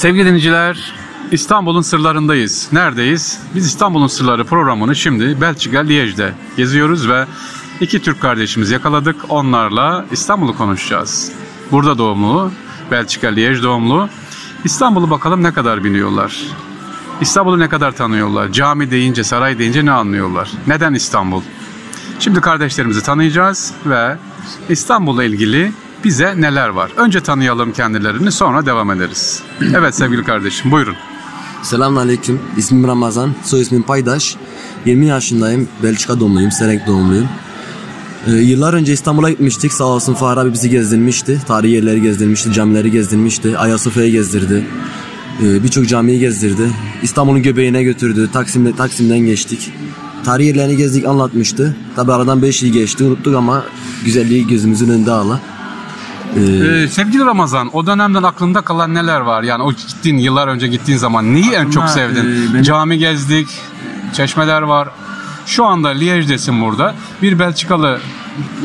Sevgili dinleyiciler, İstanbul'un sırlarındayız. Neredeyiz? Biz İstanbul'un sırları programını şimdi Belçika Liège'de geziyoruz ve iki Türk kardeşimizi yakaladık. Onlarla İstanbul'u konuşacağız. Burada doğumlu, Belçika Liège doğumlu. İstanbul'u bakalım ne kadar biliyorlar. İstanbul'u ne kadar tanıyorlar? Cami deyince, saray deyince ne anlıyorlar? Neden İstanbul? Şimdi kardeşlerimizi tanıyacağız ve İstanbul'la ilgili bize neler var? Önce tanıyalım kendilerini sonra devam ederiz. Evet sevgili kardeşim buyurun. Selamünaleyküm. İsmim Ramazan. Soy ismim Paydaş. 20 yaşındayım. Belçika doğumluyum. Serek doğumluyum. Ee, yıllar önce İstanbul'a gitmiştik. Sağ olsun Fahri abi bizi gezdirmişti. Tarihi yerleri gezdirmişti. Camileri gezdirmişti. Ayasofya'yı gezdirdi. Ee, Birçok camiyi gezdirdi. İstanbul'un göbeğine götürdü. Taksim'de, Taksim'den geçtik. Tarihi yerlerini gezdik anlatmıştı. Tabi aradan 5 yıl geçti. Unuttuk ama güzelliği gözümüzün önünde hala. Ee, sevgili Ramazan o dönemden aklında kalan neler var? Yani o gittiğin yıllar önce gittiğin zaman neyi en çok sevdin? e, benim- Cami gezdik, çeşmeler var. Şu anda Liège'desin burada. Bir Belçikalı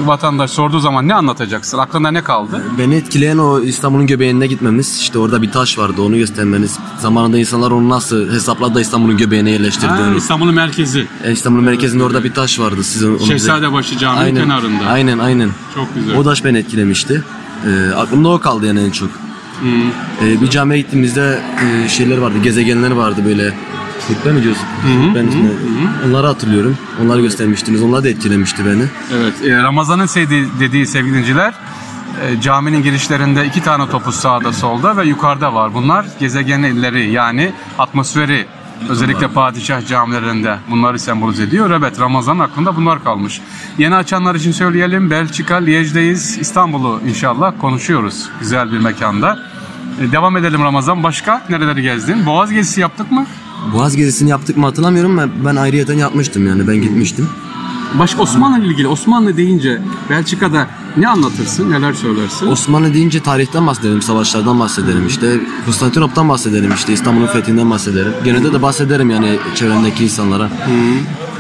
vatandaş sorduğu zaman ne anlatacaksın? Aklında ne kaldı? Beni etkileyen o İstanbul'un göbeğine gitmemiz. İşte orada bir taş vardı onu göstermeniz. Zamanında insanlar onu nasıl hesapladı da İstanbul'un göbeğine yerleştirdiğini. İstanbul'un merkezi. E, İstanbul'un merkezinde orada bir taş vardı. Siz onu, onu bize- Şehzadebaşı Camii aynen, kenarında. Aynen aynen. Çok güzel. O taş beni etkilemişti. E, aklımda o kaldı yani en çok. E, bir camiye gittiğimizde e, şeyler vardı, gezegenler vardı böyle. Hutbe mi diyorsun? Ben ismi- Onları hatırlıyorum. Onları göstermiştiniz. Onlar da etkilemişti beni. Evet, e, Ramazan'ın sevdiği, dediği sevgili dinleyiciler, e, caminin girişlerinde iki tane topuz sağda solda ve yukarıda var. Bunlar gezegenleri yani atmosferi özellikle padişah camilerinde bunları sembolize ediyor. Evet Ramazan aklında bunlar kalmış. Yeni açanlar için söyleyelim Belçika, Liège'deyiz. İstanbul'u inşallah konuşuyoruz güzel bir mekanda. E, devam edelim Ramazan. Başka nereleri gezdin? Boğaz gezisi yaptık mı? Boğaz gezisini yaptık mı hatırlamıyorum. Ben, ben ayrıyeten yapmıştım yani. Ben gitmiştim. Başka Osmanlı ile ilgili Osmanlı deyince Belçika'da ne anlatırsın, neler söylersin? Osmanlı deyince tarihten bahsedelim, savaşlardan bahsedelim işte. Konstantinop'tan bahsedelim işte, İstanbul'un fethinden bahsedelim. Genelde de bahsederim yani çevremdeki insanlara.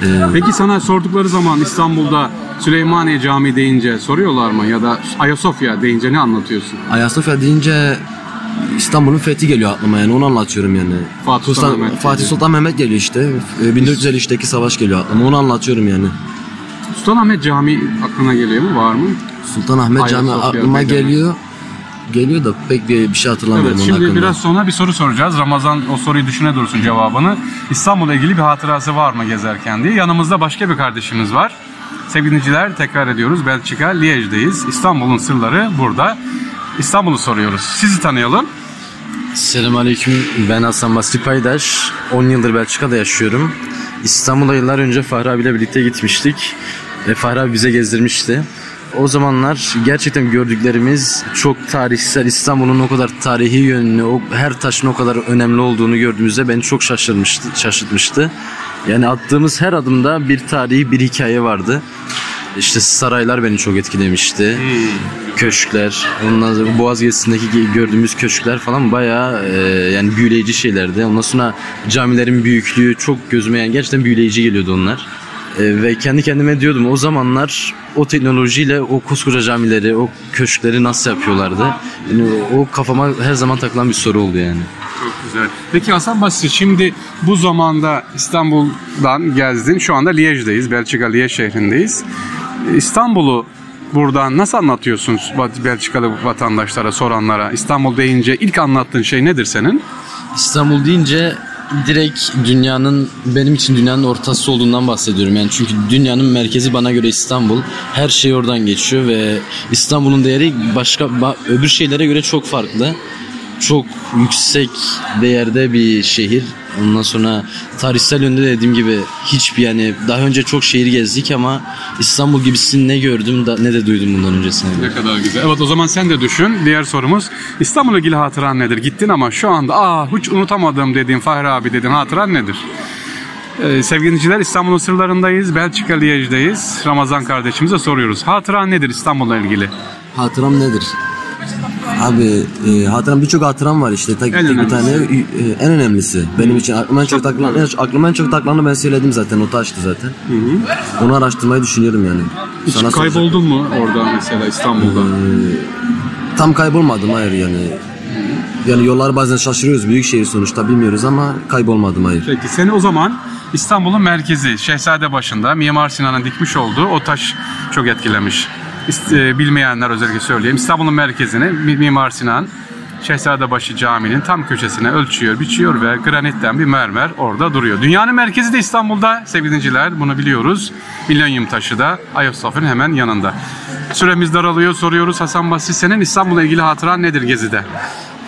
Ee, Peki sana sordukları zaman İstanbul'da Süleymaniye Camii deyince soruyorlar mı ya da Ayasofya deyince ne anlatıyorsun? Ayasofya deyince İstanbul'un fethi geliyor aklıma yani onu anlatıyorum yani. Fatih Sultan Sultan- Mehmet Fatih. Sultan Mehmet geliyor işte. Ee, 1453'teki savaş geliyor aklıma onu anlatıyorum yani. Sultanahmet Camii aklına geliyor mu? Var mı? Sultanahmet Camii Ayasofya aklıma Meydanı. geliyor. Geliyor da pek bir, bir şey hatırlamıyorum Evet onun şimdi hakkında. biraz sonra bir soru soracağız. Ramazan o soruyu düşüne dursun cevabını. İstanbul'la ilgili bir hatırası var mı gezerken diye. Yanımızda başka bir kardeşimiz var. Sevgili dinleyiciler tekrar ediyoruz. Belçika, Liège'deyiz. İstanbul'un sırları burada. İstanbul'u soruyoruz. Sizi tanıyalım. Selamünaleyküm. Ben Hasan Basri Paydaş. 10 yıldır Belçika'da yaşıyorum. İstanbul'a yıllar önce Fahri abiyle birlikte gitmiştik. Fahri abi bize gezdirmişti. O zamanlar gerçekten gördüklerimiz çok tarihsel. İstanbul'un o kadar tarihi yönünü, o, her taşın o kadar önemli olduğunu gördüğümüzde beni çok şaşırmıştı, şaşırtmıştı. Yani attığımız her adımda bir tarihi, bir hikaye vardı. İşte saraylar beni çok etkilemişti. Köşkler, ondan sonra Boğaz gezisindeki gördüğümüz köşkler falan bayağı e, yani büyüleyici şeylerdi. Ondan sonra camilerin büyüklüğü çok gözüme yani gerçekten büyüleyici geliyordu onlar. E, ve kendi kendime diyordum o zamanlar o teknolojiyle o koskoca camileri, o köşkleri nasıl yapıyorlardı? Yani o, kafama her zaman takılan bir soru oldu yani. Çok güzel. Peki Hasan Basri şimdi bu zamanda İstanbul'dan gezdin. Şu anda Liège'deyiz. Belçika Liège şehrindeyiz. İstanbul'u buradan nasıl anlatıyorsun Belçikalı vatandaşlara, soranlara? İstanbul deyince ilk anlattığın şey nedir senin? İstanbul deyince direkt dünyanın benim için dünyanın ortası olduğundan bahsediyorum. Yani çünkü dünyanın merkezi bana göre İstanbul. Her şey oradan geçiyor ve İstanbul'un değeri başka ba- öbür şeylere göre çok farklı. Çok yüksek değerde bir şehir. Ondan sonra tarihsel yönde de dediğim gibi hiçbir yani daha önce çok şehir gezdik ama İstanbul gibisini ne gördüm da ne de duydum bundan öncesinde. Ne kadar güzel. Evet o zaman sen de düşün. Diğer sorumuz İstanbul'la ilgili hatıran nedir? Gittin ama şu anda aa hiç unutamadım dediğin Fahri abi dediğin hatıran nedir? Ee, sevgili dinleyiciler İstanbul'un sırlarındayız. Belçika Liège'deyiz. Ramazan kardeşimize soruyoruz. Hatıran nedir İstanbul'la ilgili? Hatıram nedir? Abi e, hatıram birçok hatıram var işte. Tek, tek bir tane e, en önemlisi. Benim için aklıma en çok takılan, en, aklıma en çok takılanı ben söyledim zaten. O taştı zaten. Onu araştırmayı düşünüyorum yani. Hiç Sana kayboldun mu orada mesela İstanbul'da? Tam kaybolmadım hayır yani. Yani yollar bazen şaşırıyoruz. Büyük şehir sonuçta bilmiyoruz ama kaybolmadım hayır. Peki seni o zaman İstanbul'un merkezi Şehzadebaşı'nda Mimar Sinan'ın dikmiş olduğu o taş çok etkilemiş. E, Bilmeyenler özellikle söyleyeyim. İstanbul'un merkezini Mi- Mimar Sinan Şehzadebaşı Camii'nin tam köşesine ölçüyor, biçiyor ve granitten bir mermer orada duruyor. Dünyanın merkezi de İstanbul'da sevgili dinleyiciler bunu biliyoruz. Milenyum taşı da Ayasofya'nın hemen yanında. Süremiz daralıyor soruyoruz Hasan Basri senin İstanbul'la ilgili hatıran nedir Gezi'de?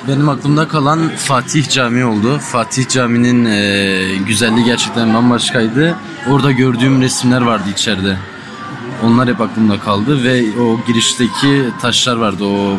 Benim aklımda kalan Fatih Camii oldu. Fatih Camii'nin e, güzelliği gerçekten bambaşkaydı. Orada gördüğüm resimler vardı içeride. Onlar hep aklımda kaldı ve o girişteki taşlar vardı, o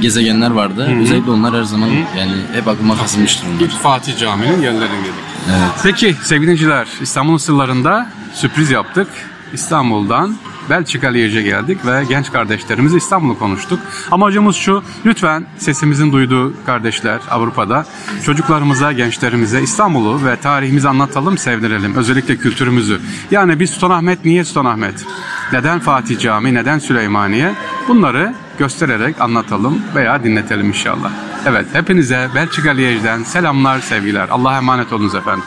gezegenler vardı. Özellikle onlar her zaman yani hep aklıma kazınmıştır onlar. İlk Fatih Camii'nin yerlerindeydik. Evet. Peki sevgili dinleyiciler İstanbul'un sırlarında sürpriz yaptık. İstanbul'dan Belçika Liège'e geldik ve genç kardeşlerimizle İstanbul'u konuştuk. Amacımız şu, lütfen sesimizin duyduğu kardeşler Avrupa'da çocuklarımıza, gençlerimize İstanbul'u ve tarihimizi anlatalım, sevdirelim. Özellikle kültürümüzü. Yani biz Sultanahmet niye Sultanahmet? Neden Fatih Camii, neden Süleymaniye? Bunları göstererek anlatalım veya dinletelim inşallah. Evet, hepinize Belçika Liège'den selamlar, sevgiler. Allah'a emanet olunuz efendim.